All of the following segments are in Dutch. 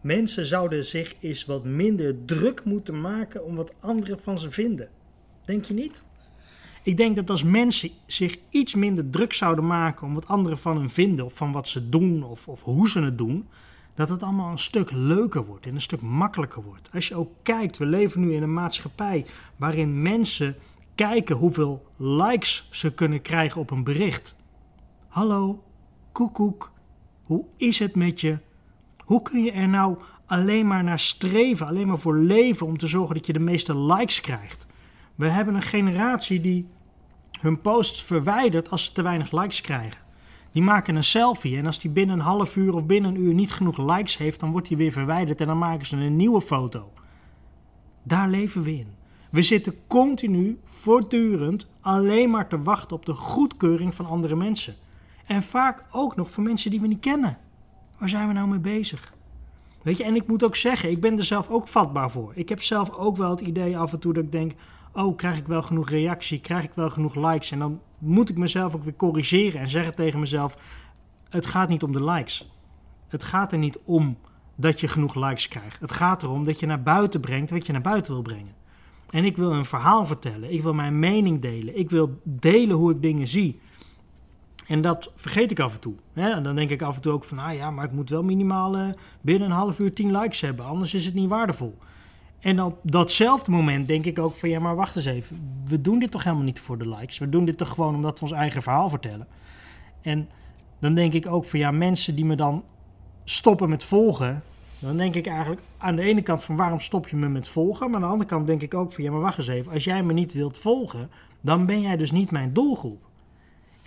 Mensen zouden zich eens wat minder druk moeten maken om wat anderen van ze vinden. Denk je niet? Ik denk dat als mensen zich iets minder druk zouden maken om wat anderen van hen vinden, of van wat ze doen, of, of hoe ze het doen, dat het allemaal een stuk leuker wordt en een stuk makkelijker wordt. Als je ook kijkt, we leven nu in een maatschappij waarin mensen kijken hoeveel likes ze kunnen krijgen op een bericht. Hallo, koekoek, hoe is het met je? Hoe kun je er nou alleen maar naar streven, alleen maar voor leven om te zorgen dat je de meeste likes krijgt? We hebben een generatie die hun posts verwijdert als ze te weinig likes krijgen. Die maken een selfie en als die binnen een half uur of binnen een uur niet genoeg likes heeft, dan wordt die weer verwijderd en dan maken ze een nieuwe foto. Daar leven we in. We zitten continu, voortdurend, alleen maar te wachten op de goedkeuring van andere mensen. En vaak ook nog van mensen die we niet kennen. Waar zijn we nou mee bezig? Weet je, en ik moet ook zeggen, ik ben er zelf ook vatbaar voor. Ik heb zelf ook wel het idee af en toe dat ik denk: oh, krijg ik wel genoeg reactie? Krijg ik wel genoeg likes? En dan moet ik mezelf ook weer corrigeren en zeggen tegen mezelf: het gaat niet om de likes. Het gaat er niet om dat je genoeg likes krijgt. Het gaat erom dat je naar buiten brengt wat je naar buiten wil brengen. En ik wil een verhaal vertellen. Ik wil mijn mening delen. Ik wil delen hoe ik dingen zie. En dat vergeet ik af en toe. En dan denk ik af en toe ook van, ah ja, maar ik moet wel minimaal uh, binnen een half uur 10 likes hebben, anders is het niet waardevol. En op datzelfde moment denk ik ook van, ja, maar wacht eens even. We doen dit toch helemaal niet voor de likes. We doen dit toch gewoon omdat we ons eigen verhaal vertellen. En dan denk ik ook van, ja, mensen die me dan stoppen met volgen, dan denk ik eigenlijk aan de ene kant van, waarom stop je me met volgen? Maar aan de andere kant denk ik ook van, ja, maar wacht eens even. Als jij me niet wilt volgen, dan ben jij dus niet mijn doelgroep.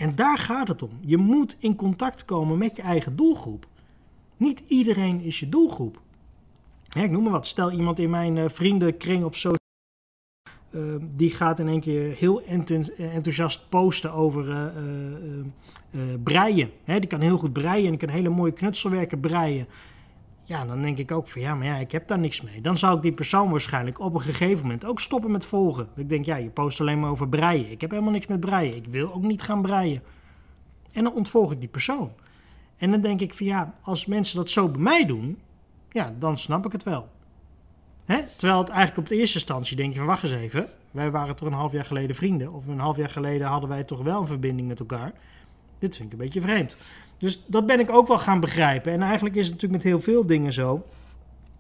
En daar gaat het om. Je moet in contact komen met je eigen doelgroep. Niet iedereen is je doelgroep. ik noem maar wat. Stel iemand in mijn uh, vriendenkring op social uh, die gaat in één keer heel enthousiast posten over uh, breien. die kan heel goed breien en kan hele mooie knutselwerken breien. Ja, dan denk ik ook van ja, maar ja, ik heb daar niks mee. Dan zou ik die persoon waarschijnlijk op een gegeven moment ook stoppen met volgen. Ik denk, ja, je post alleen maar over breien. Ik heb helemaal niks met breien. Ik wil ook niet gaan breien. En dan ontvolg ik die persoon. En dan denk ik van ja, als mensen dat zo bij mij doen, ja, dan snap ik het wel. Hè? Terwijl het eigenlijk op de eerste instantie denk je van wacht eens even. Wij waren toch een half jaar geleden vrienden. Of een half jaar geleden hadden wij toch wel een verbinding met elkaar. Dit vind ik een beetje vreemd. Dus dat ben ik ook wel gaan begrijpen. En eigenlijk is het natuurlijk met heel veel dingen zo.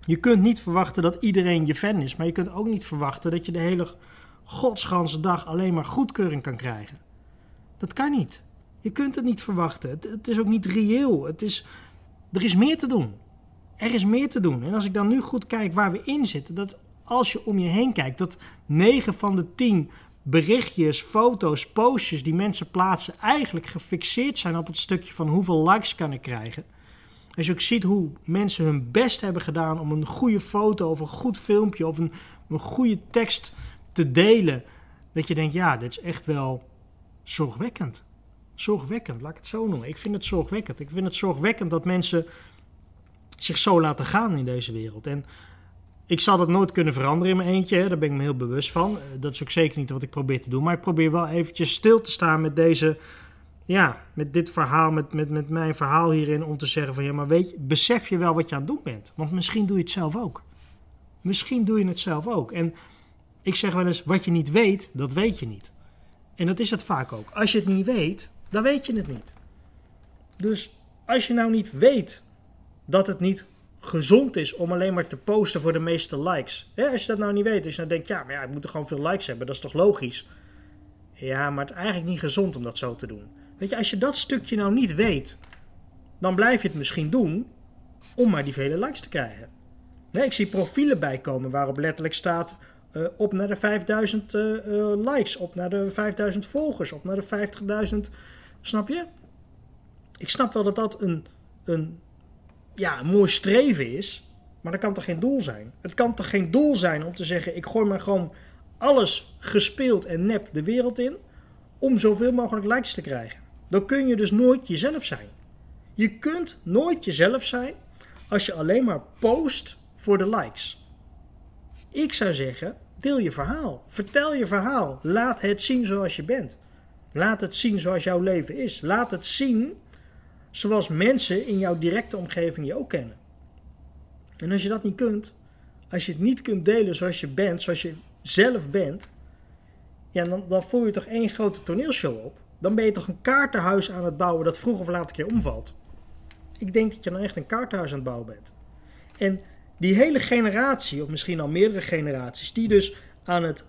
Je kunt niet verwachten dat iedereen je fan is, maar je kunt ook niet verwachten dat je de hele godsganse dag alleen maar goedkeuring kan krijgen. Dat kan niet. Je kunt het niet verwachten. Het, het, is ook niet reëel. Het is, er is meer te doen. Er is meer te doen. En als ik dan nu goed kijk waar we in zitten, dat als je om je heen kijkt, dat 9 van de 10 berichtjes, foto's, postjes die mensen plaatsen eigenlijk gefixeerd zijn op het stukje van hoeveel likes kan ik krijgen. Als je ook ziet hoe mensen hun best hebben gedaan om een goede foto of een goed filmpje of een, een goede tekst te delen, dat je denkt, ja, dit is echt wel zorgwekkend. Zorgwekkend, laat ik het zo noemen. Ik vind het zorgwekkend. Ik vind het zorgwekkend dat mensen zich zo laten gaan in deze wereld. En ik zal dat nooit kunnen veranderen in mijn eentje, hè. daar ben ik me heel bewust van. Eh, dat is ook zeker niet wat ik probeer te doen. Maar ik probeer wel eventjes stil te staan met deze, ja, met dit verhaal, met, met, met mijn verhaal hierin. Om te zeggen van, ja, maar weet je, besef je wel wat je aan het doen bent? Want misschien doe je het zelf ook. Misschien doe je het zelf ook. En ik zeg wel eens, wat je niet weet, dat weet je niet. En dat is het vaak ook. Als je het niet weet, dan weet je het niet. Dus als je nou niet weet dat het niet gezond is om alleen maar te posten voor de meeste likes. als je dat nou niet weet, als je nou ja, maar ja, ik moet er gewoon veel likes hebben, dat is toch logisch? Ja, maar het is eigenlijk niet gezond om dat zo te doen. Weet je, als je dat stukje nou niet weet, dan blijf je het misschien doen om maar die vele likes te krijgen. Ik zie profielen bijkomen waarop letterlijk staat uh, op naar de 5000 uh, uh, likes, op naar de 5000 volgers, op naar de 50.000. Snap je? Ik snap wel dat dat een, een ja, een mooi streven is. Maar dat kan toch geen doel zijn? Het kan toch geen doel zijn om te zeggen: ik gooi maar gewoon alles gespeeld en nep de wereld in. om zoveel mogelijk likes te krijgen. Dan kun je dus nooit jezelf zijn. Je kunt nooit jezelf zijn als je alleen maar post voor de likes. Ik zou zeggen: deel je verhaal. Vertel je verhaal. Laat het zien zoals je bent. Laat het zien zoals jouw leven is. Laat het zien zoals mensen in jouw directe omgeving je ook kennen. En als je dat niet kunt, als je het niet kunt delen zoals je bent, zoals je zelf bent, ja, dan, dan voer je toch één grote toneelshow op. Dan ben je toch een kaartenhuis aan het bouwen dat vroeg of laat een keer omvalt. Ik denk dat je dan echt een kaartenhuis aan het bouwen bent. En die hele generatie, of misschien al meerdere generaties, die dus aan het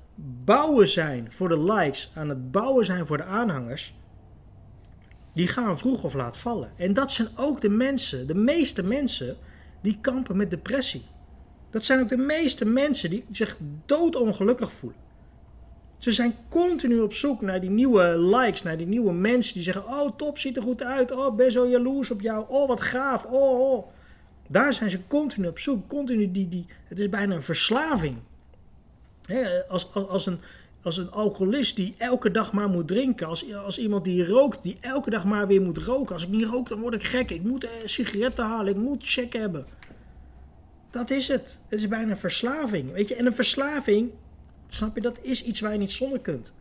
bouwen zijn voor de likes, aan het bouwen zijn voor de aanhangers, die gaan vroeg of laat vallen. En dat zijn ook de mensen, de meeste mensen, die kampen met depressie. Dat zijn ook de meeste mensen die zich doodongelukkig voelen. Ze zijn continu op zoek naar die nieuwe likes, naar die nieuwe mensen die zeggen: Oh, top, ziet er goed uit. Oh, ben zo jaloers op jou. Oh, wat gaaf. Oh, oh. Daar zijn ze continu op zoek. Continu die, die, het is bijna een verslaving. als, als, als, een, als een alcoholist die elke dag maar moet drinken. Als, als iemand die rookt, die elke dag maar weer moet roken. Als ik niet rook, dan word ik gek. Ik moet eh, sigaretten halen. Ik moet check hebben. Dat is het. Het is bijna een verslaving. Weet je, en een verslaving, snap je, dat is iets waar je niet zonder kunt.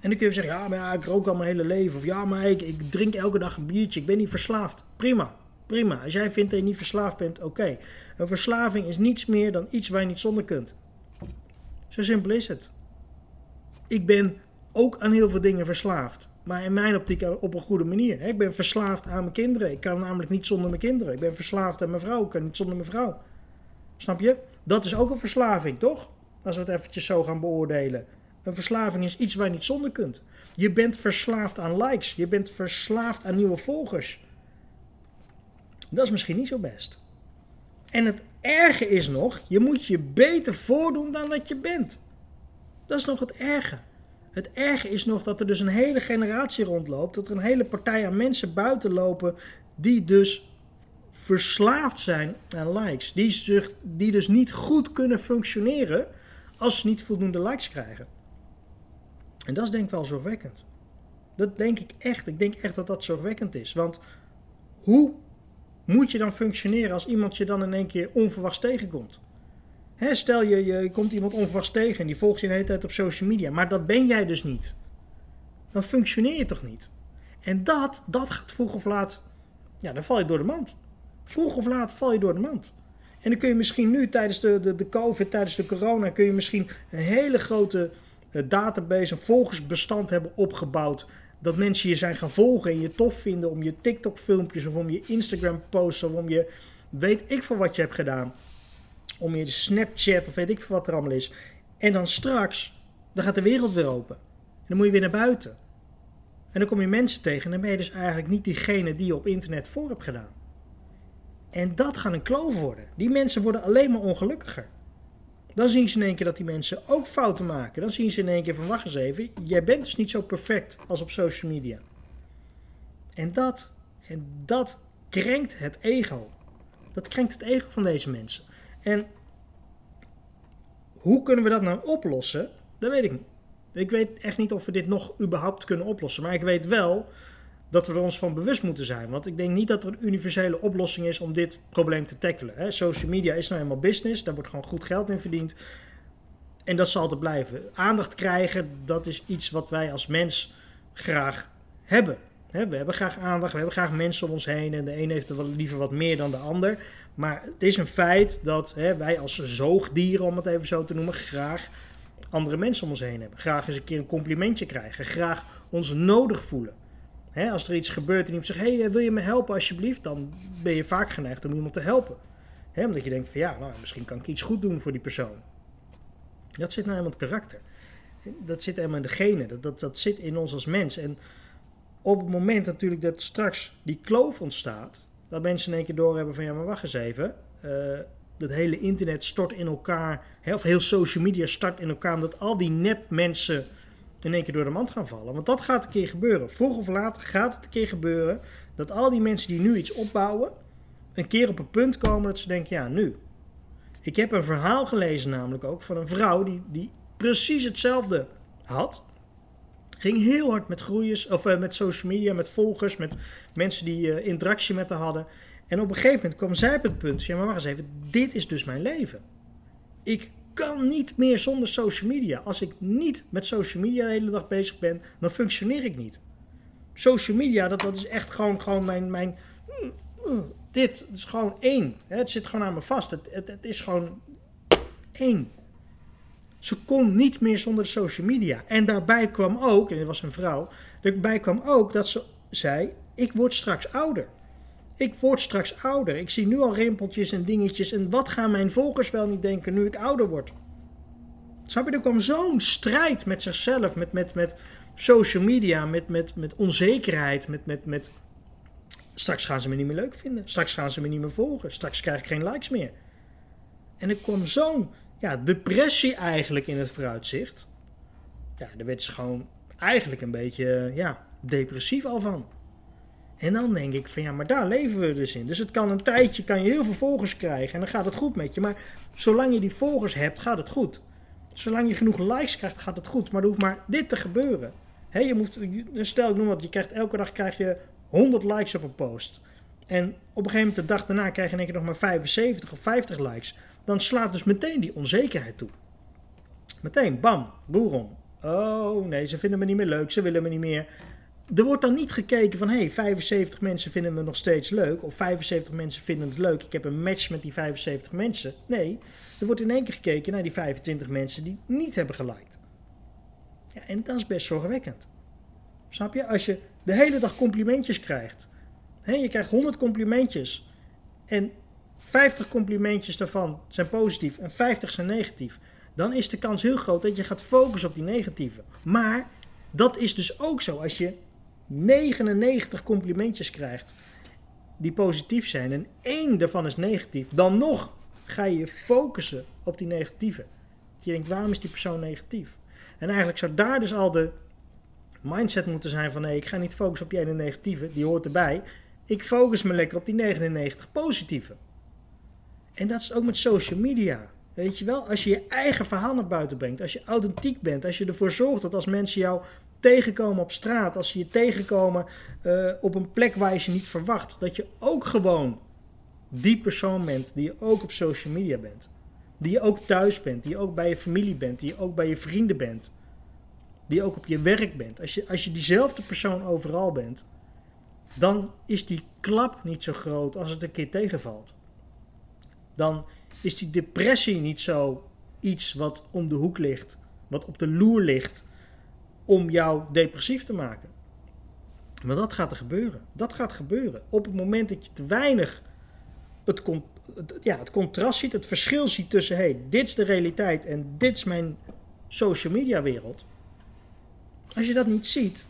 En dan kun je zeggen, ja, maar ja, ik rook al mijn hele leven. Of ja, maar ik, ik drink elke dag een biertje. Ik ben niet verslaafd. Prima. Prima. Als jij vindt dat je niet verslaafd bent, oké. Een verslaving is niets meer dan iets waar je niet zonder kunt. Zo simpel is het. Ik ben ook aan heel veel dingen verslaafd. Maar in mijn optiek op een goede manier. Ik ben verslaafd aan mijn kinderen. Ik kan namelijk niet zonder mijn kinderen. Ik ben verslaafd aan mijn vrouw. Ik kan niet zonder mijn vrouw. Snap je? Dat is ook een verslaving, toch? Als we het eventjes zo gaan beoordelen. Een verslaving is iets waar je niet zonder kunt. Je bent verslaafd aan likes. Je bent verslaafd aan nieuwe volgers. Dat is misschien niet zo best. En het erge is nog, je moet je beter voordoen dan dat je bent. Dat is nog het erge. Het erge is nog dat er dus een hele generatie rondloopt, dat er een hele partij aan mensen buiten lopen die dus verslaafd zijn aan likes. Die, die dus niet goed kunnen functioneren als ze niet voldoende likes krijgen. En dat is denk ik wel zorgwekkend. Dat denk ik echt. Ik denk echt dat dat zorgwekkend is. Want hoe moet je dan functioneren als iemand je dan in één keer onverwachts tegenkomt? Hè, stel je, je komt iemand onverwachts tegen en die volgt je de hele tijd op social media. Maar dat ben jij dus niet. Dan functioneer je toch niet? En dat, dat gaat vroeg of laat, ja, dan val je door de mand. Vroeg of laat val je door de mand. En dan kun je misschien nu tijdens de, de, de COVID, tijdens de corona, kun je misschien een hele grote uh, database, een volgersbestand hebben opgebouwd. Dat mensen je zijn gaan volgen en je tof vinden om je TikTok-filmpjes of om je Instagram-posts of om je weet ik veel wat je hebt gedaan. Om je Snapchat of weet ik veel wat er allemaal is. En dan straks, dan gaat de wereld weer open. En dan moet je weer naar buiten. En dan kom je mensen tegen en dan ben je dus eigenlijk niet diegene die je op internet voor hebt gedaan. En dat gaat een kloof worden. Die mensen worden alleen maar ongelukkiger. Dan zien ze in één keer dat die mensen ook fouten maken. Dan zien ze in één keer van wacht eens even, jij bent dus niet zo perfect als op social media. En dat, en dat krenkt het ego. Dat krenkt het ego van deze mensen. En hoe kunnen we dat nou oplossen? Dat weet ik niet. Ik weet echt niet of we dit nog überhaupt kunnen oplossen. Maar ik weet wel dat we er ons van bewust moeten zijn. Want ik denk niet dat er een universele oplossing is om dit probleem te tackelen. Social media is nou helemaal business, daar wordt gewoon goed geld in verdiend. En dat zal altijd blijven. Aandacht krijgen, dat is iets wat wij als mens graag hebben. we hebben graag aandacht, we hebben graag mensen om ons heen. En de een heeft er wel liever wat meer dan de ander. Maar het is een feit dat wij als zoogdieren, om het even zo te noemen, graag andere mensen om ons heen hebben. Graag eens een keer een complimentje krijgen. Graag ons nodig voelen als er iets gebeurt en iemand zegt: Hey, eh, wil je me helpen alsjeblieft? Dan ben je vaak geneigd om iemand te helpen. omdat je denkt: van ja, nou, misschien kan ik iets goed doen voor die persoon. Dat zit nou helemaal in het karakter. Dat zit helemaal in de genen. Dat, dat, dat zit in ons als mens. En op het moment natuurlijk dat straks die kloof ontstaat, dat mensen in één keer doorhebben van ja, maar wacht eens even. Uh, dat hele internet stort in elkaar, of heel social media start in elkaar, omdat al die nep mensen in één keer door de mand gaan vallen. Want dat gaat een keer gebeuren. Vroeg of laat gaat het een keer gebeuren dat al die mensen die nu iets opbouwen, een keer op een punt komen dat ze denken, ja, nu. Ik heb een verhaal gelezen namelijk ook van een vrouw die, die precies hetzelfde had. Ging heel hard met groeiers, of uh, met social media, met volgers, met mensen die uh, interactie met haar hadden. En op een gegeven moment kwam zij op het punt, ja maar wacht eens even, dit is dus mijn leven. Ik kan niet meer zonder social media. Als ik niet met social media de hele dag bezig ben, dan functioneer ik niet. Social media, dat, dat is echt gewoon, gewoon mijn, mijn, dit is gewoon één. Het zit gewoon aan me vast. Het, het, het is gewoon één. Ze kon niet meer zonder de social media. En daarbij kwam ook, en dit was een vrouw, daarbij kwam ook dat ze zei: Ik word straks ouder. Ik word straks ouder. Ik zie nu al rimpeltjes en dingetjes. En wat gaan mijn volgers wel niet denken nu ik ouder word? Snap je? Er kwam zo'n strijd met zichzelf, met, met, met social media, met, met, met onzekerheid, met, met, met. Straks gaan ze me niet meer leuk vinden. Straks gaan ze me niet meer volgen. Straks krijg ik geen likes meer. En er kwam zo'n ja, depressie eigenlijk in het vooruitzicht. Ja, daar werd ze gewoon eigenlijk een beetje ja, depressief al van. En dan denk ik van ja, maar daar leven we dus in. Dus het kan een tijdje, kan je heel veel volgers krijgen en dan gaat het goed met je. Maar zolang je die volgers hebt, gaat het goed. Zolang je genoeg likes krijgt, gaat het goed. Maar er hoeft maar dit te gebeuren. He, je moet, stel ik noem wat, je krijgt elke dag krijg je 100 likes op een post. En op een gegeven moment de dag daarna krijg je denk ik nog maar 75 of 50 likes. Dan slaat dus meteen die onzekerheid toe. Meteen, bam, boerom. Oh nee, ze vinden me niet meer leuk, ze willen me niet meer. Er wordt dan niet gekeken van, hé, hey, 75 mensen vinden me nog steeds leuk. Of 75 mensen vinden het leuk, ik heb een match met die 75 mensen. Nee, er wordt in één keer gekeken naar die 25 mensen die niet hebben geliked. Ja, en dat is best zorgwekkend. Snap je? Als je de hele dag complimentjes krijgt. Hè, je krijgt 100 complimentjes. En 50 complimentjes daarvan zijn positief en 50 zijn negatief. Dan is de kans heel groot dat je gaat focussen op die negatieve. Maar dat is dus ook zo. Als je 99 complimentjes krijgt die positief zijn en één daarvan is negatief, dan nog ga je je focussen op die negatieve. Je denkt, waarom is die persoon negatief? En eigenlijk zou daar dus al de mindset moeten zijn van nee, ik ga niet focussen op die ene negatieve, die hoort erbij. Ik focus me lekker op die 99 positieve. En dat is ook met social media. Weet je wel, als je je eigen verhaal naar buiten brengt, als je authentiek bent, als je ervoor zorgt dat als mensen jou tegenkomen op straat, als ze je tegenkomen uh, op een plek waar je ze niet verwacht, dat je ook gewoon die persoon bent die je ook op social media bent. Die je ook thuis bent, die je ook bij je familie bent, die je ook bij je vrienden bent. Die je ook op je werk bent. Als je, als je diezelfde persoon overal bent, dan is die klap niet zo groot als het een keer tegenvalt. Dan is die depressie niet zo iets wat om de hoek ligt, wat op de loer ligt om jou depressief te maken. Maar dat gaat er gebeuren. Dat gaat gebeuren. Op het moment dat je te weinig het, ja, het contrast ziet, het verschil ziet tussen hey, dit is de realiteit en dit is mijn social media wereld. Als je dat niet ziet,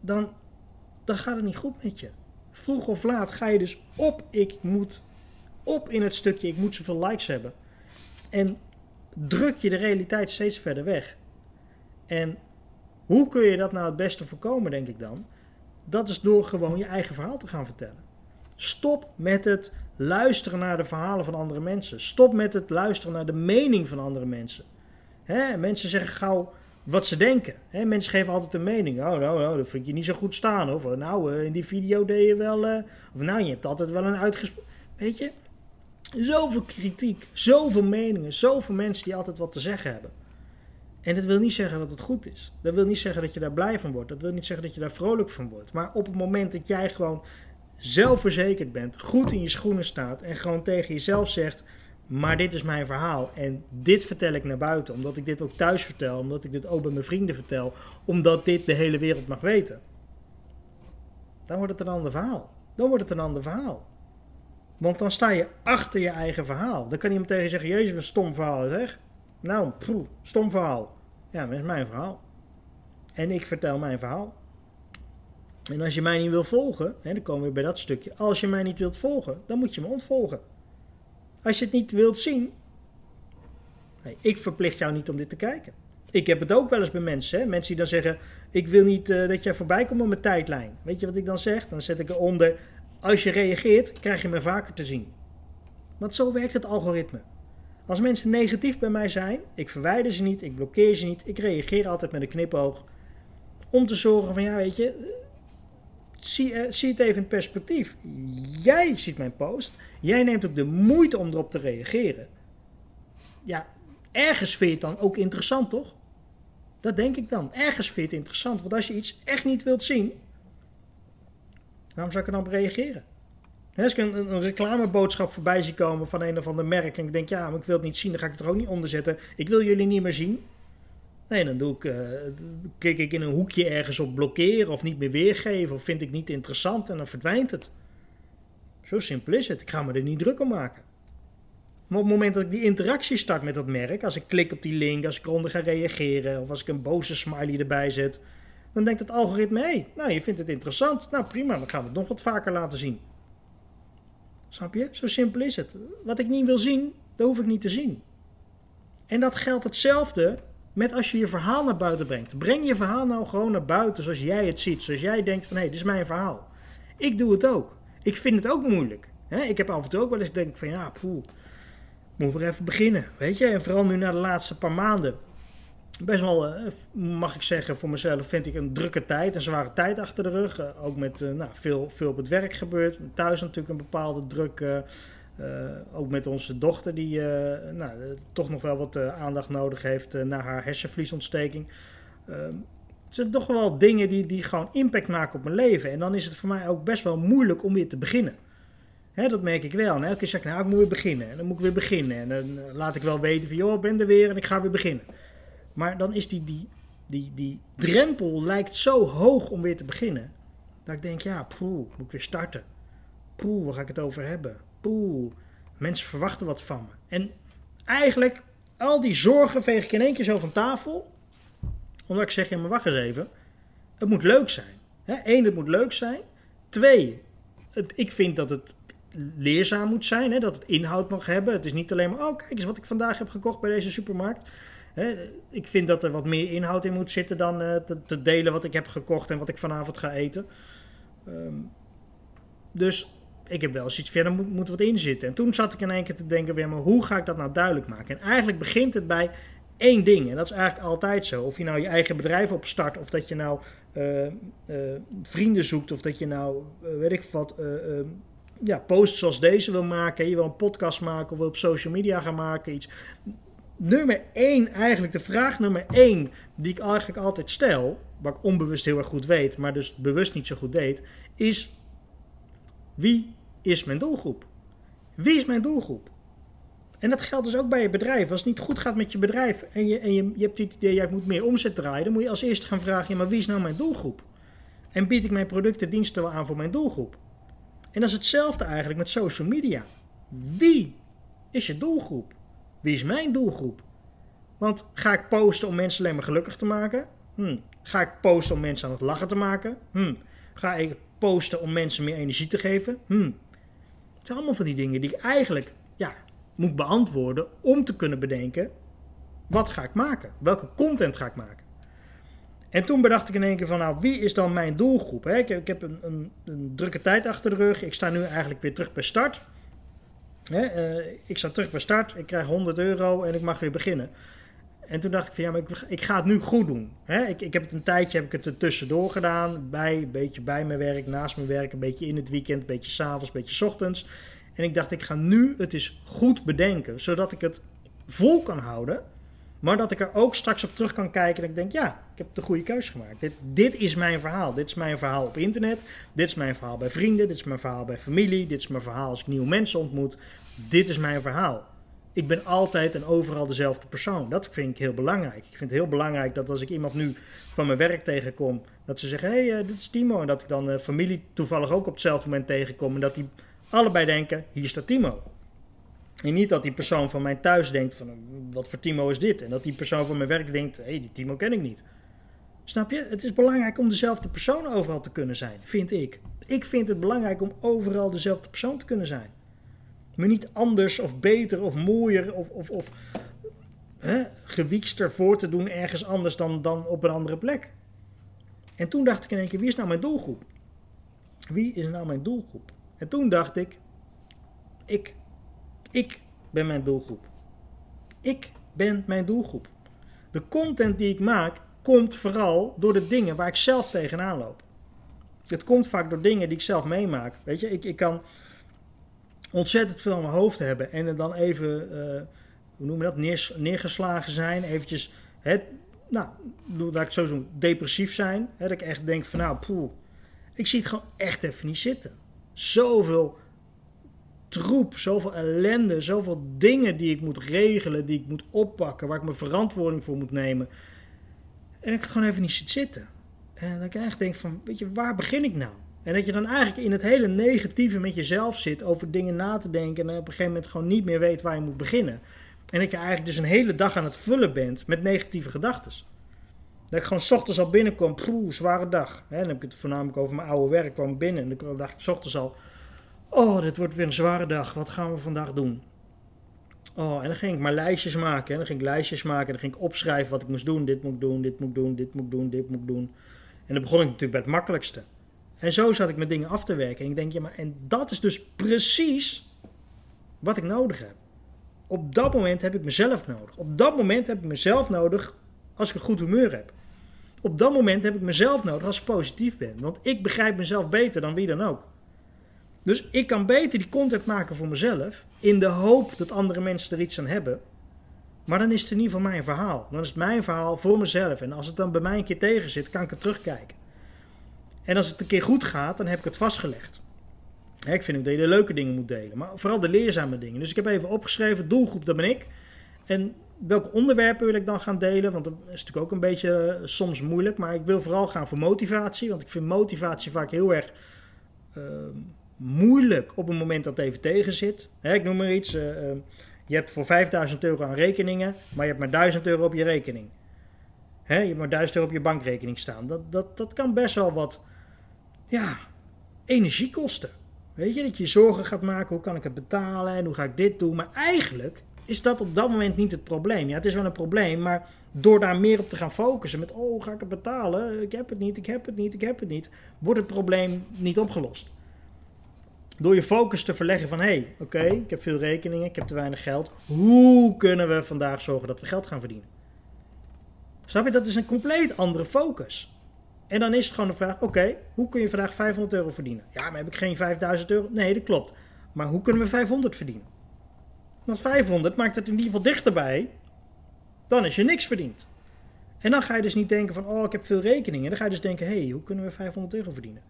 dan, dan gaat het niet goed met je. Vroeg of laat ga je dus op, ik moet op in het stukje, ik moet zoveel likes hebben. En druk je de realiteit steeds verder weg. En hoe kun je dat nou het beste voorkomen, denk ik dan? Dat is door gewoon je eigen verhaal te gaan vertellen. Stop met het luisteren naar de verhalen van andere mensen. Stop met het luisteren naar de mening van andere mensen. Hè, mensen zeggen gauw wat ze denken. Hè, mensen geven altijd een mening. Oh, nou, nou, dat vind je niet zo goed staan. Of nou, eh, in die video deed je wel. Uh, of nou, je hebt altijd wel een uitgesproken. Weet je, zoveel kritiek, zoveel meningen, zoveel mensen die altijd wat te zeggen hebben. En dat wil niet zeggen dat het goed is. Dat wil niet zeggen dat je daar blij van wordt. Dat wil niet zeggen dat je daar vrolijk van wordt. Maar op het moment dat jij gewoon zelfverzekerd bent, goed in je schoenen staat en gewoon tegen jezelf zegt: Maar dit is mijn verhaal en dit vertel ik naar buiten, omdat ik dit ook thuis vertel, omdat ik dit ook bij mijn vrienden vertel, omdat dit de hele wereld mag weten. Dan wordt het een ander verhaal. Dan wordt het een ander verhaal. Want dan sta je achter je eigen verhaal. Dan kan iemand tegen je zeggen: Jezus, een stom verhaal zeg. Nou, poeh, stom verhaal. Ja, dat is mijn verhaal. En ik vertel mijn verhaal. En als je mij niet wil volgen, hè, dan komen we bij dat stukje. Als je mij niet wilt volgen, dan moet je me ontvolgen. Als je het niet wilt zien, ik verplicht jou niet om dit te kijken. Ik heb het ook wel eens bij mensen. Hè? Mensen die dan zeggen: Ik wil niet uh, dat jij voorbij komt op mijn tijdlijn. Weet je wat ik dan zeg? Dan zet ik eronder: Als je reageert, krijg je me vaker te zien. Want zo werkt het algoritme. Als mensen negatief bij mij zijn, ik verwijder ze niet, ik blokkeer ze niet, ik reageer altijd met een knipoog. Om te zorgen van ja, weet je, zie, uh, zie het even in perspectief. Jij ziet mijn post, jij neemt ook de moeite om erop te reageren. Ja, ergens vind je het dan ook interessant, toch? Dat denk ik dan. Ergens vind je het interessant, want als je iets echt niet wilt zien, waarom zou ik er dan op reageren? als ik een, reclameboodschap voorbij zie komen van een of ander merk en ik denk, ja, maar ik wil het niet zien, dan ga ik het er ook niet onder zetten. Ik wil jullie niet meer zien. Nee, dan doe ik, uh, klik ik in een hoekje ergens op blokkeren of niet meer weergeven of vind ik niet interessant en dan verdwijnt het. Zo simpel is het. Ik ga me er niet druk om maken. Maar op het moment dat ik die interactie start met dat merk, als ik klik op die link, als ik eronder ga reageren of als ik een boze smiley erbij zet, dan denkt het algoritme: hé, hey, nou je vindt het interessant. Nou prima, dan gaan we het nog wat vaker laten zien. Snap je? Zo simpel is het. Wat ik niet wil zien, dat hoef ik niet te zien. En dat geldt hetzelfde met als je je verhaal naar buiten brengt. Breng je verhaal nou gewoon naar buiten zoals jij het ziet. Zoals jij denkt van hé, hey, dit is mijn verhaal. Ik doe het ook. Ik vind het ook moeilijk. Ik heb af en toe ook wel eens denk van ja, poeh, moet weer even beginnen. Weet je, en vooral nu na de laatste paar maanden. Best wel, eh, mag ik zeggen, voor mezelf vind ik een drukke tijd, een zware tijd achter de rug. Eh, ook met eh, nou, veel, veel op het werk gebeurd. Thuis natuurlijk een bepaalde druk. ook met onze dochter, die nou, toch nog wel wat aandacht nodig heeft na haar hersenvliesontsteking. Het zijn toch wel dingen die, die gewoon impact maken op mijn leven. En dan is het voor mij ook best wel moeilijk om weer te beginnen. Dat merk ik wel. En elke keer zeg ik, nou, ik moet weer beginnen. En dan moet ik weer beginnen. En dan laat ik wel weten van, joh, ik ben er weer en ik ga weer beginnen. Maar dan is die, die, die, die drempel lijkt zo hoog om weer te beginnen. Dat ik denk, ja, poeh, moet ik weer starten. Poeh, waar ga ik het over hebben? Poeh, mensen verwachten wat van me. En eigenlijk, al die zorgen veeg ik in één keer zo van tafel. Omdat ik zeg, ja, maar wacht eens even. Het moet leuk zijn. Eén, het moet leuk zijn. Twee, het, ik vind dat het leerzaam moet zijn, hè, dat het inhoud mag hebben. Het is niet alleen maar, oh kijk eens wat ik vandaag heb gekocht bij deze supermarkt. Ik vind dat er wat meer inhoud in moet zitten dan uh, te, delen wat ik heb gekocht en wat ik vanavond ga eten. Um, dus ik heb wel iets verder moet, moet wat in zitten. En toen zat ik in één keer te denken weer, maar hoe ga ik dat nou duidelijk maken? En eigenlijk begint het bij één ding. En dat is eigenlijk altijd zo. Of je nou je eigen bedrijf opstart, of dat je nou uh, uh, vrienden zoekt, of dat je nou, weet ik wat, ja, posts zoals deze wil maken, je wil een podcast maken of wil op social media gaan maken, iets. Nummer één, eigenlijk de vraag nummer één die ik eigenlijk altijd stel, wat ik onbewust heel erg goed weet, maar dus bewust niet zo goed deed, is wie is mijn doelgroep? Wie is mijn doelgroep? En dat geldt dus ook bij je bedrijf. Als het niet goed gaat met je bedrijf en je, en je hebt het idee, jij moet meer omzet draaien, dan moet je als eerste gaan vragen, ja, maar wie is nou mijn doelgroep? En bied ik mijn producten, diensten wel aan voor mijn doelgroep? En dat is hetzelfde eigenlijk met social media. Wie is je doelgroep? Wie is mijn doelgroep? Want ga ik posten om mensen alleen maar gelukkig te maken? Hm. Ga ik posten om mensen aan het lachen te maken? Hm. Ga ik posten om mensen meer energie te geven? Hm. Het zijn allemaal van die dingen die ik eigenlijk ja, moet beantwoorden om te kunnen bedenken: wat ga ik maken? Welke content ga ik maken? En toen bedacht ik in één keer van, nou, wie is dan mijn doelgroep? Ik, heb, ik heb een, een, een, drukke tijd achter de rug. Ik sta nu eigenlijk weer terug bij start. Hè? Uh, ik sta terug bij start. Ik krijg 100 euro en ik mag weer beginnen. En toen dacht ik van, ja, maar ik, ik ga het nu goed doen. Hè? Ik, ik heb het een tijdje, heb ik het er tussendoor gedaan. Bij, een beetje bij mijn werk, naast mijn werk, een beetje in het weekend, een beetje s'avonds, een beetje ochtends. En ik dacht, ik ga nu het eens goed bedenken, zodat ik het vol kan houden maar dat ik er ook straks op terug kan kijken en ik denk, ja, ik heb de goede keuze gemaakt. Dit, dit is mijn verhaal. Dit is mijn verhaal op internet. Dit is mijn verhaal bij vrienden. Dit is mijn verhaal bij familie. Dit is mijn verhaal als ik nieuwe mensen ontmoet. Dit is mijn verhaal. Ik ben altijd en overal dezelfde persoon. Dat vind ik heel belangrijk. Ik vind het heel belangrijk dat als ik iemand nu van mijn werk tegenkom, dat ze zeggen: hé, hey, uh, dit is Timo. En dat ik dan uh, familie toevallig ook op hetzelfde moment tegenkom. En dat die allebei denken: hier staat Timo. En niet dat die persoon van mij thuis denkt van wat voor Timo is dit? En dat die persoon van mijn werk denkt, hé, hey, die Timo ken ik niet. Snap je? Het is belangrijk om dezelfde persoon overal te kunnen zijn, vind ik. Ik vind het belangrijk om overal dezelfde persoon te kunnen zijn. Maar niet anders of beter of mooier of, of, of hè, gewiekster voor te doen ergens anders dan, dan op een andere plek. En toen dacht ik in één keer, wie is nou mijn doelgroep? Wie is nou mijn doelgroep? En toen dacht ik, ik. Ik ben mijn doelgroep. Ik ben mijn doelgroep. De content die ik maak komt vooral door de dingen waar ik zelf tegenaan loop. Het komt vaak door dingen die ik zelf meemaak. Weet je, ik, ik kan ontzettend veel in mijn hoofd hebben en dan even, uh, hoe noem je dat, Neer, neergeslagen zijn. Eventjes, het, nou, dat ik zo zo depressief zijn. Hè, dat ik echt denk van, nou, poeh, ik zie het gewoon echt even niet zitten. Zoveel troep, zoveel ellende, zoveel dingen die ik moet regelen, die ik moet oppakken, waar ik mijn verantwoording voor moet nemen. En ik het gewoon even niet zit zitten. En dan krijg ik denk van, weet je, waar begin ik nou? En dat je dan eigenlijk in het hele negatieve met jezelf zit, over dingen na te denken en op een gegeven moment gewoon niet meer weet waar je moet beginnen. En dat je eigenlijk dus een hele dag aan het vullen bent met negatieve gedachten. Dat ik gewoon s ochtends al binnenkom, poeh, zware dag. dan heb ik het voornamelijk over mijn oude werk, kwam binnen en dan dacht ik s ochtends al, oh, dit wordt weer een zware dag, wat gaan we vandaag doen? Oh, en dan ging ik maar lijstjes maken. En dan ging ik lijstjes maken. En dan ging ik opschrijven wat ik moest doen. Dit moet ik doen, dit moet ik doen, dit moet ik doen, dit moet ik doen. En dan begon ik natuurlijk bij het makkelijkste. En zo zat ik mijn dingen af te werken. En ik denk, ja, maar en dat is dus precies wat ik nodig heb. Op dat moment heb ik mezelf nodig. Op dat moment heb ik mezelf nodig als ik een goed humeur heb. Op dat moment heb ik mezelf nodig als ik positief ben. Want ik begrijp mezelf beter dan wie dan ook. Dus ik kan beter die content maken voor mezelf. In de hoop dat andere mensen er iets aan hebben. Maar dan is het in ieder geval mijn verhaal. Dan is het mijn verhaal voor mezelf. En als het dan bij mij een keer tegen zit, kan ik het terugkijken. En als het een keer goed gaat, dan heb ik het vastgelegd. ik vind ook dat je de leuke dingen moet delen. Maar vooral de leerzame dingen. Dus ik heb even opgeschreven, doelgroep, dat ben ik. En welke onderwerpen wil ik dan gaan delen? Want dat is natuurlijk ook een beetje eh, soms moeilijk. Maar ik wil vooral gaan voor motivatie. Want ik vind motivatie vaak heel erg uh, moeilijk op het moment dat het even tegen zit. ik noem maar iets. Uh, je hebt voor 5000 euro aan rekeningen, maar je hebt maar 1000 euro op je rekening. je hebt maar 1000 euro op je bankrekening staan. Dat, dat, dat kan best wel wat ja, energie kosten. Weet je, dat je zorgen gaat maken, hoe kan ik het betalen en hoe ga ik dit doen. Maar eigenlijk is dat op dat moment niet het probleem. Ja, het is wel een probleem, maar door daar meer op te gaan focussen met, oh, ga ik het betalen? Ik heb het niet, ik heb het niet, ik heb het niet, wordt het probleem niet opgelost. Door je focus te verleggen van, hé, hey, oké, ik heb veel rekeningen, ik heb te weinig geld. Hoe kunnen we vandaag zorgen dat we geld gaan verdienen? Snap je, dat is een compleet andere focus. En dan is het gewoon de vraag: oké, hoe kun je vandaag 500 euro verdienen? Ja, maar heb ik geen 5000 euro? Nee, dat klopt. Maar hoe kunnen we 500 verdienen? Want 500 maakt het in ieder geval dichterbij. Dan is je niks verdiend. En dan ga je dus niet denken van, oh, ik heb veel rekeningen. Dan ga je dus denken, hé, hey, hoe kunnen we 500 euro verdienen?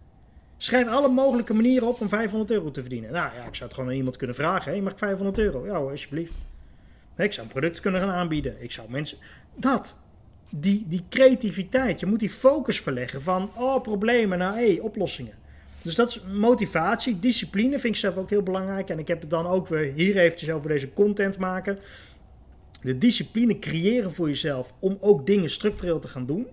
Schrijf alle mogelijke manieren op om 500 euro te verdienen. Nou ja, ik zou het gewoon aan iemand kunnen vragen. Hé, mag ik 500 euro? Ja hoor, alsjeblieft. Ik zou een product kunnen gaan aanbieden. Ik zou mensen... Dat die, die creativiteit. Je moet die focus verleggen van, oh, problemen naar, hé, oplossingen. Dus dat is motivatie, discipline vind ik zelf ook heel belangrijk. En ik heb het dan ook weer hier eventjes over deze content maken. De discipline creëren voor jezelf om ook dingen structureel te gaan doen.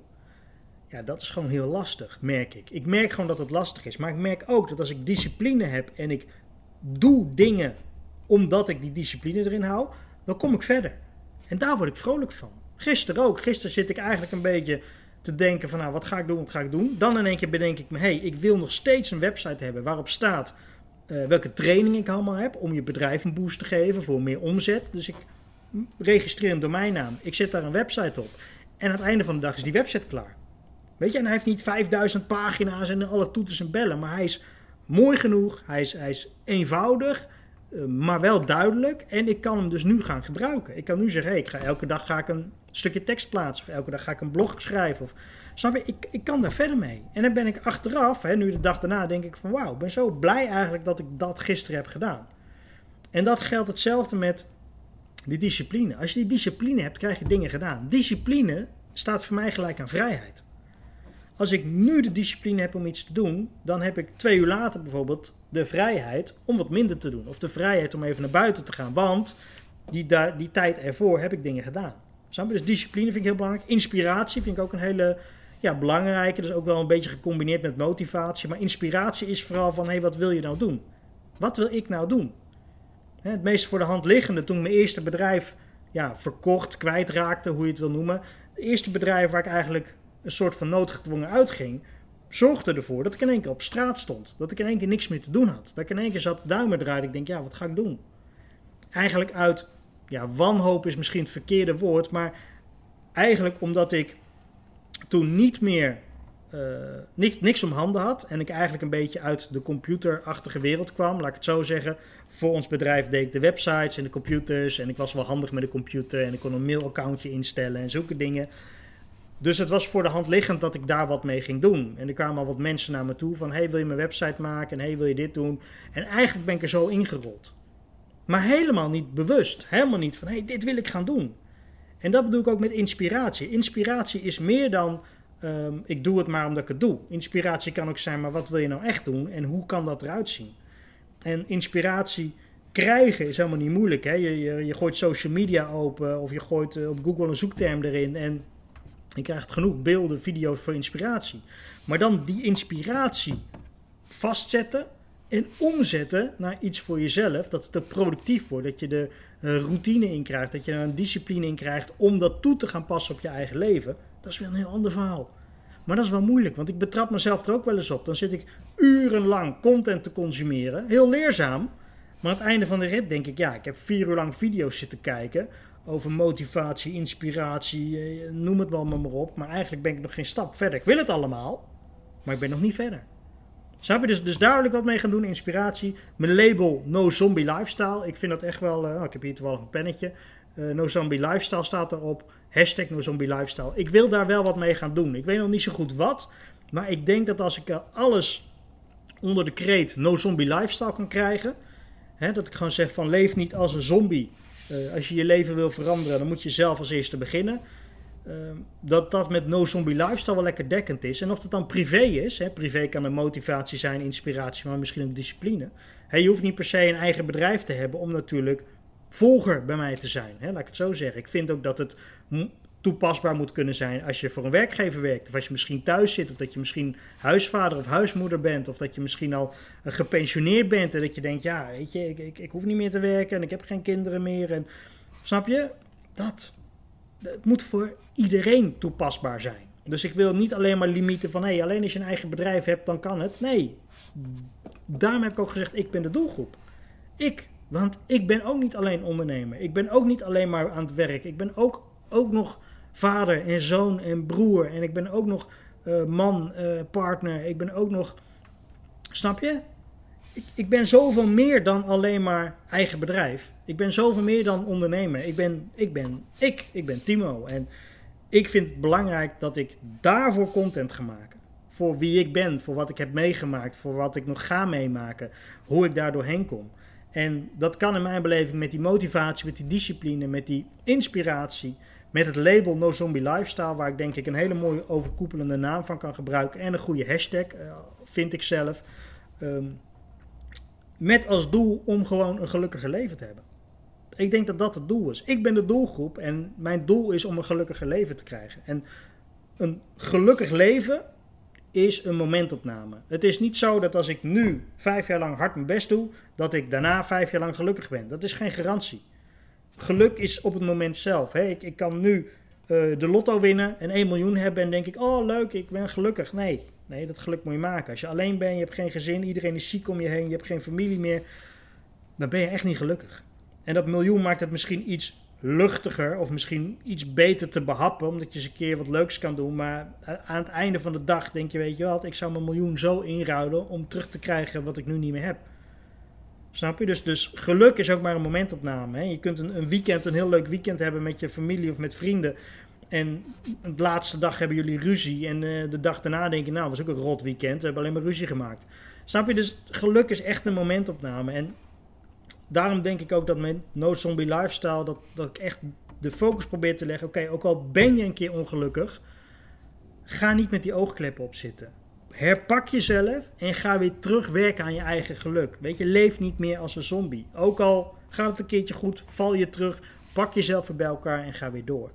Ja, dat is gewoon heel lastig, merk ik. Ik merk gewoon dat het lastig is. Maar ik merk ook dat als ik discipline heb en ik doe dingen omdat ik die discipline erin hou, dan kom ik verder. En daar word ik vrolijk van. Gisteren ook. Gisteren zit ik eigenlijk een beetje te denken van nou, wat ga ik doen, wat ga ik doen. Dan in één keer bedenk ik me, hé, hey, ik wil nog steeds een website hebben waarop staat uh, welke training ik allemaal heb om je bedrijf een boost te geven voor meer omzet. Dus ik registreer een domeinnaam, ik zet daar een website op. En aan het einde van de dag is die website klaar. Weet je, en hij heeft niet 5000 pagina's en alle toeters en bellen, maar hij is mooi genoeg, hij is, hij is eenvoudig, eh, maar wel duidelijk. En ik kan hem dus nu gaan gebruiken. Ik kan nu zeggen, ik ga, elke dag ga ik een stukje tekst plaatsen. Of elke dag ga ik een blog schrijven. Of, snap je? Ik, ik kan daar verder mee. En dan ben ik achteraf, hè, nu de dag daarna, denk ik van wauw, ik ben zo blij eigenlijk dat ik dat gisteren heb gedaan. En dat geldt hetzelfde met die discipline. Als je die discipline hebt, krijg je dingen gedaan. Discipline staat voor mij gelijk aan vrijheid. Als ik nu de discipline heb om iets te doen, dan heb ik twee uur later bijvoorbeeld de vrijheid om wat minder te doen. Of de vrijheid om even naar buiten te gaan. Want die, die tijd ervoor heb ik dingen gedaan. Dus discipline vind ik heel belangrijk. Inspiratie vind ik ook een hele ja, belangrijke. Dat is ook wel een beetje gecombineerd met motivatie. Maar inspiratie is vooral van, hé, hey, wat wil je nou doen? Wat wil ik nou doen? Het meest voor de hand liggende, toen mijn eerste bedrijf ja, verkocht, kwijtraakte, hoe je het wil noemen. Het eerste bedrijf waar ik eigenlijk een soort van noodgedwongen uitging, zorgde ervoor dat ik in één keer op straat stond. Dat ik in één keer niks meer te doen had. Dat ik in één keer zat duimen draaide. Ik denk, ja, wat ga ik doen? Eigenlijk uit ja, wanhoop is misschien het verkeerde woord, maar eigenlijk omdat ik toen niet meer uh, niks, niks om handen had en ik eigenlijk een beetje uit de computerachtige wereld kwam, laat ik het zo zeggen. Voor ons bedrijf deed ik de websites en de computers en ik was wel handig met de computer en ik kon een mailaccountje instellen en zulke dingen. Dus het was voor de hand liggend dat ik daar wat mee ging doen. En er kwamen al wat mensen naar me toe van... hey, wil je mijn website maken? En hey, wil je dit doen? En eigenlijk ben ik er zo ingerold. Maar helemaal niet bewust. Helemaal niet van, hey, dit wil ik gaan doen. En dat bedoel ik ook met inspiratie. Inspiratie is meer dan... ehm, ik doe het maar omdat ik het doe. Inspiratie kan ook zijn, maar wat wil je nou echt doen? En hoe kan dat eruit zien? En inspiratie krijgen is helemaal niet moeilijk. Hè? Je, je, je gooit social media open of je gooit eh, op Google een zoekterm erin en je krijgt genoeg beelden, video's voor inspiratie. Maar dan die inspiratie vastzetten en omzetten naar iets voor jezelf, dat het er productief wordt, dat je de eh, routine in krijgt, dat je er een discipline in krijgt om dat toe te gaan passen op je eigen leven, dat is weer een heel ander verhaal. Maar dat is wel moeilijk, want ik betrap mezelf er ook wel eens op. Dan zit ik urenlang content te consumeren, heel leerzaam. Maar aan het einde van de rit denk ik, ja, ik heb vier uur lang video's zitten kijken over motivatie, inspiratie, eh, noem het wel maar op. Maar eigenlijk ben ik nog geen stap verder. Ik wil het allemaal, maar ik ben nog niet verder. Snap je? Dus, dus ik wat mee gaan doen, inspiratie. Mijn label No Zombie Lifestyle. Ik vind dat echt wel, eh, ik heb hier toevallig een pennetje. Eh, no Zombie Lifestyle staat erop. Hashtag No Zombie Lifestyle. Ik wil daar wel wat mee gaan doen. Ik weet nog niet zo goed wat. Maar ik denk dat als ik alles onder de kreet No Zombie Lifestyle kan krijgen. Hè, dat ik gewoon zeg van leef niet als een zombie. Eh, als je je leven wil veranderen, dan moet je zelf als eerste beginnen. Ehm, dat dat met No Zombie Lifestyle wel lekker dekkend is. En of dat dan privé is. Hè, privé kan een motivatie zijn, inspiratie, maar misschien ook discipline. Hè, je hoeft niet per se een eigen bedrijf te hebben om natuurlijk volger bij mij te zijn. Hè, laat ik het zo zeggen. Ik vind ook dat het toepasbaar moet kunnen zijn als je voor een werkgever werkt. Of als je misschien thuis zit. Of dat je misschien huisvader of huismoeder bent. Of dat je misschien al gepensioneerd bent. En dat je denkt, ja, weet je, ik, ik, ik hoef niet meer te werken. En ik heb geen kinderen meer. En, snap je? Dat. Het moet voor iedereen toepasbaar zijn. Dus ik wil niet alleen maar limieten van... Hé, alleen als je een eigen bedrijf hebt, dan kan het. Nee. Daarom heb ik ook gezegd, ik ben de doelgroep. Ik. Want ik ben ook niet alleen ondernemer. Ik ben ook niet alleen maar aan het werk. Ik ben ook, ook nog vader en zoon en broer. En ik ben ook nog eh, man, eh, partner. Ik ben ook nog... Snap je? Ik, ik ben zoveel meer dan alleen maar eigen bedrijf. Ik ben zoveel meer dan ondernemer. Ik ben ik. Ben, ik, ik ben Timo. En ik vind het belangrijk dat ik daarvoor content ga maken. Voor wie ik ben, voor wat ik heb meegemaakt, voor wat ik nog ga meemaken. Hoe ik daar doorheen kom. En dat kan in mijn beleving met die motivatie, met die discipline, met die inspiratie. Met het label No Zombie Lifestyle, waar ik denk ik een hele mooie overkoepelende naam van kan gebruiken. En een goede hashtag, eh, vind ik zelf. Ehm, met als doel om gewoon een gelukkiger leven te hebben. Ik denk dat dat het doel is. Ik ben de doelgroep en mijn doel is om een gelukkiger leven te krijgen. En een gelukkig leven is een momentopname. Het is niet zo dat als ik nu vijf jaar lang hard mijn best doe, dat ik daarna vijf jaar lang gelukkig ben. Dat is geen garantie. Geluk is op het moment zelf. Hè. Ik, ik kan nu eh, de lotto winnen en 1 miljoen hebben en denk ik, oh leuk, ik ben gelukkig. Nee, nee, dat geluk moet je maken. Als je alleen bent, je hebt geen gezin, iedereen is ziek om je heen, je hebt geen familie meer, dan ben je echt niet gelukkig. En dat miljoen maakt het misschien iets luchtiger of misschien iets beter te behappen, omdat je eens een keer wat leuks kan doen. Maar aan het einde van de dag denk je, weet je wat, ik zou mijn miljoen zo inruilen om terug te krijgen wat ik nu niet meer heb. Snap je? Dus, dus geluk is ook maar een momentopname. Hè? Je kunt een, een weekend, een heel leuk weekend hebben met je familie of met vrienden. En de laatste dag hebben jullie ruzie. En uh, de dag daarna denk je, nou, was ook een rot weekend. We hebben alleen maar ruzie gemaakt. Snap je? Dus geluk is echt een momentopname. En daarom denk ik ook dat met No Zombie Lifestyle, dat, dat ik echt de focus probeer te leggen. Oké, ook al ben je een keer ongelukkig, ga niet met die oogkleppen op zitten. Herpak jezelf en ga weer terugwerken aan je eigen geluk. Weet je, leef niet meer als een zombie. Ook al gaat het een keertje goed, val je terug, pak jezelf weer bij elkaar en ga weer door.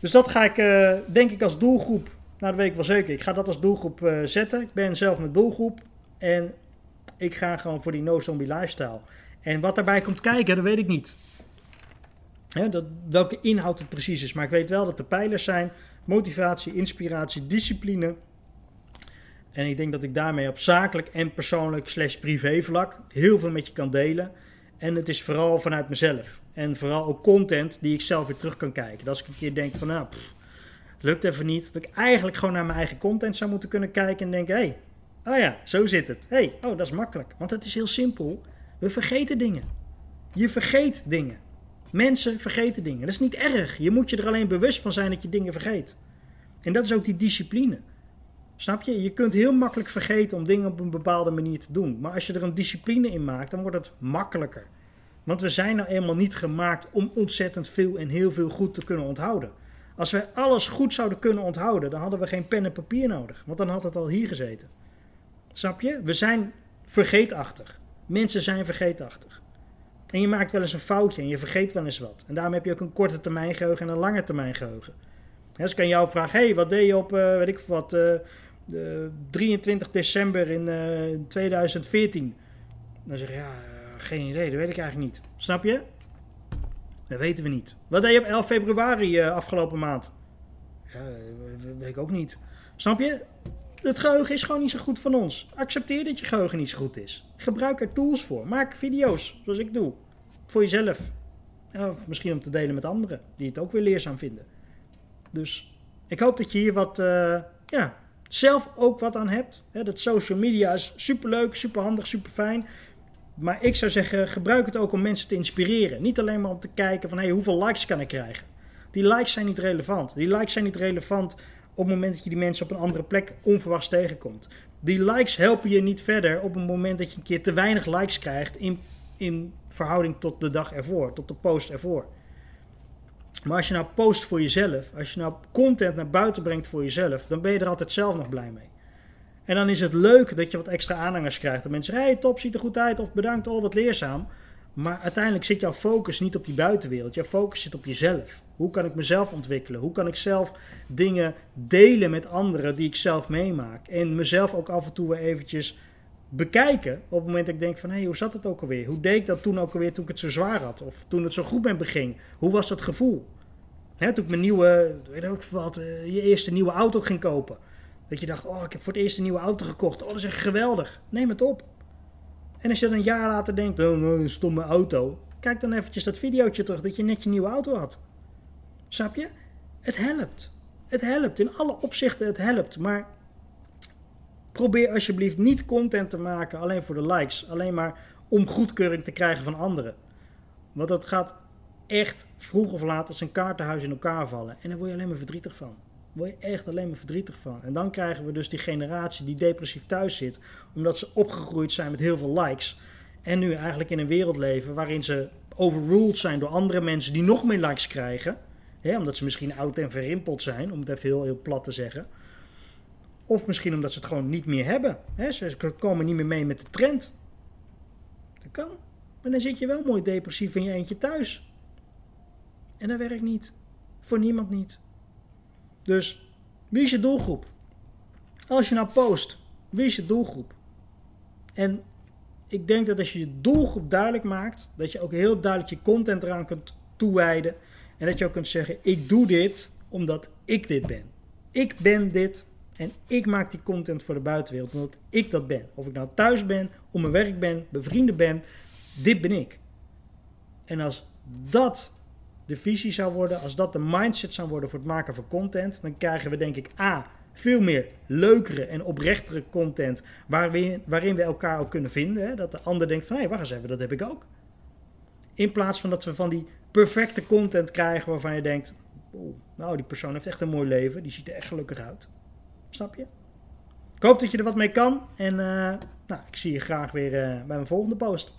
Dus dat ga ik, uh, denk ik, als doelgroep. Nou, dat weet ik wel zeker. Ik ga dat als doelgroep uh, zetten. Ik ben zelf met doelgroep. En ik ga gewoon voor die no-zombie lifestyle. En wat daarbij komt kijken, dat weet ik niet. Hè, dat, welke inhoud het precies is. Maar ik weet wel dat de pijlers zijn: motivatie, inspiratie, discipline. En ik denk dat ik daarmee op zakelijk en persoonlijk slash privé vlak heel veel met je kan delen. En het is vooral vanuit mezelf. En vooral ook content die ik zelf weer terug kan kijken. Dat als ik een keer denk van nou, pff, lukt even niet. Dat ik eigenlijk gewoon naar mijn eigen content zou moeten kunnen kijken en denken, hé, hey, oh ja, zo zit het. Hey, oh dat is makkelijk. Want het is heel simpel. We vergeten dingen. Je vergeet dingen. Mensen vergeten dingen. Dat is niet erg. Je moet je er alleen bewust van zijn dat je dingen vergeet. En dat is ook die discipline. Snap je? Je kunt heel makkelijk vergeten om dingen op een bepaalde manier te doen. Maar als je er een discipline in maakt, dan wordt het makkelijker. Want we zijn nou eenmaal niet gemaakt om ontzettend veel en heel veel goed te kunnen onthouden. Als wij alles goed zouden kunnen onthouden, dan hadden we geen pen en papier nodig. Want dan had het al hier gezeten. Snap je? We zijn vergeetachtig. Mensen zijn vergeetachtig. En je maakt wel eens een foutje en je vergeet wel eens wat. En daarom heb je ook een korte termijn geheugen en een lange termijn geheugen. Als ik aan jou vraag, hey, wat deed je op, uh, weet ik wat, uh, 23 december in 2014? Eh, dan zeg je, ja, geen idee, dat weet ik eigenlijk niet. Snap je? Dat weten we niet. Wat deed je op 11 februari uh, afgelopen maand? Ja, weet ik ook niet. Snap je? Het geheugen is gewoon niet zo goed van ons. Accepteer dat je geheugen niet zo goed is. Gebruik er tools voor. Maak video's, zoals ik doe. Voor jezelf. Of misschien om te delen met anderen, die het ook weer leerzaam vinden. Dus ik hoop dat je hier wat, ja, zelf ook wat aan hebt. dat social media is superleuk, superhandig, super fijn. Maar ik zou zeggen, gebruik het ook om mensen te inspireren. Niet alleen maar om te kijken van hey, hoeveel likes kan ik krijgen. Die likes zijn niet relevant. Die likes zijn niet relevant op het moment dat je die mensen op een andere plek onverwachts tegenkomt. Die likes helpen je niet verder op het moment dat je een keer te weinig likes krijgt in, in verhouding tot de dag ervoor, tot de post ervoor. Maar als je nou post voor jezelf, als je nou content naar buiten brengt voor jezelf, dan ben je er altijd zelf nog blij mee. En dan is het leuk dat je wat extra aanhangers krijgt. Dat mensen zeggen, hey, top, ziet er goed uit, of bedankt, al wat leerzaam. Maar uiteindelijk zit jouw focus niet op die buitenwereld. Jouw focus zit op jezelf. Hoe kan ik mezelf ontwikkelen? Hoe kan ik zelf dingen delen met anderen die ik zelf meemaak? En mezelf ook af en toe weer eventjes bekijken. Op het moment dat ik denk van, hé, hey, hoe zat het ook alweer? Hoe deed ik dat toen ook alweer toen ik het zo zwaar had? Of toen het zo goed met me ging? Hoe was dat gevoel? Hè, toen ik mijn nieuwe, weet ik wat, uh, je eerste nieuwe auto ging kopen. Dat je dacht, oh, ik heb voor het eerst een nieuwe auto gekocht. Oh, dat is echt geweldig. Neem het op. En als je dan een jaar later denkt, oh, nou, een stomme auto. Kijk dan eventjes dat videootje terug dat je net je nieuwe auto had. Snap je? Het helpt. Het helpt. In alle opzichten het helpt. Maar probeer alsjeblieft niet content te maken alleen voor de likes. Alleen maar om goedkeuring te krijgen van anderen. Want dat gaat echt vroeg of laat als een kaartenhuis in elkaar vallen. En daar word je alleen maar verdrietig van word je echt alleen maar verdrietig van. En dan krijgen we dus die generatie die depressief thuis zit, omdat ze opgegroeid zijn met heel veel likes. En nu eigenlijk in een wereld leven waarin ze overruled zijn door andere mensen die nog meer likes krijgen. Omdat ze misschien oud en verrimpeld zijn, om het even heel, heel plat te zeggen. Of misschien omdat ze het gewoon niet meer hebben. Ze komen niet meer mee met de trend. Dat kan. Maar dan zit je wel mooi depressief in je eentje thuis. En dat werkt niet. Voor niemand niet. Dus wie is je doelgroep? Als je nou post, wie is je doelgroep? En ik denk dat als je je doelgroep duidelijk maakt, dat je ook heel duidelijk je content eraan kunt toewijden. En dat je ook kunt zeggen: Ik doe dit omdat ik dit ben. Ik ben dit en ik maak die content voor de buitenwereld omdat ik dat ben. Of ik nou thuis ben, op mijn werk ben, bevrienden ben, dit ben ik. En als dat de visie zou worden, als dat de mindset zou worden voor het maken van content, dan krijgen we denk ik A, veel meer leukere en oprechtere content waarin, waarin we elkaar ook kunnen vinden. Hè? Dat de ander denkt van, hé, hey, wacht eens even, dat heb ik ook. In plaats van dat we van die perfecte content krijgen waarvan je denkt, nou, die persoon heeft echt een mooi leven, die ziet er echt gelukkig uit. Snap je? Ik hoop dat je er wat mee kan. En eh, nou, ik zie je graag weer eh, bij mijn volgende post.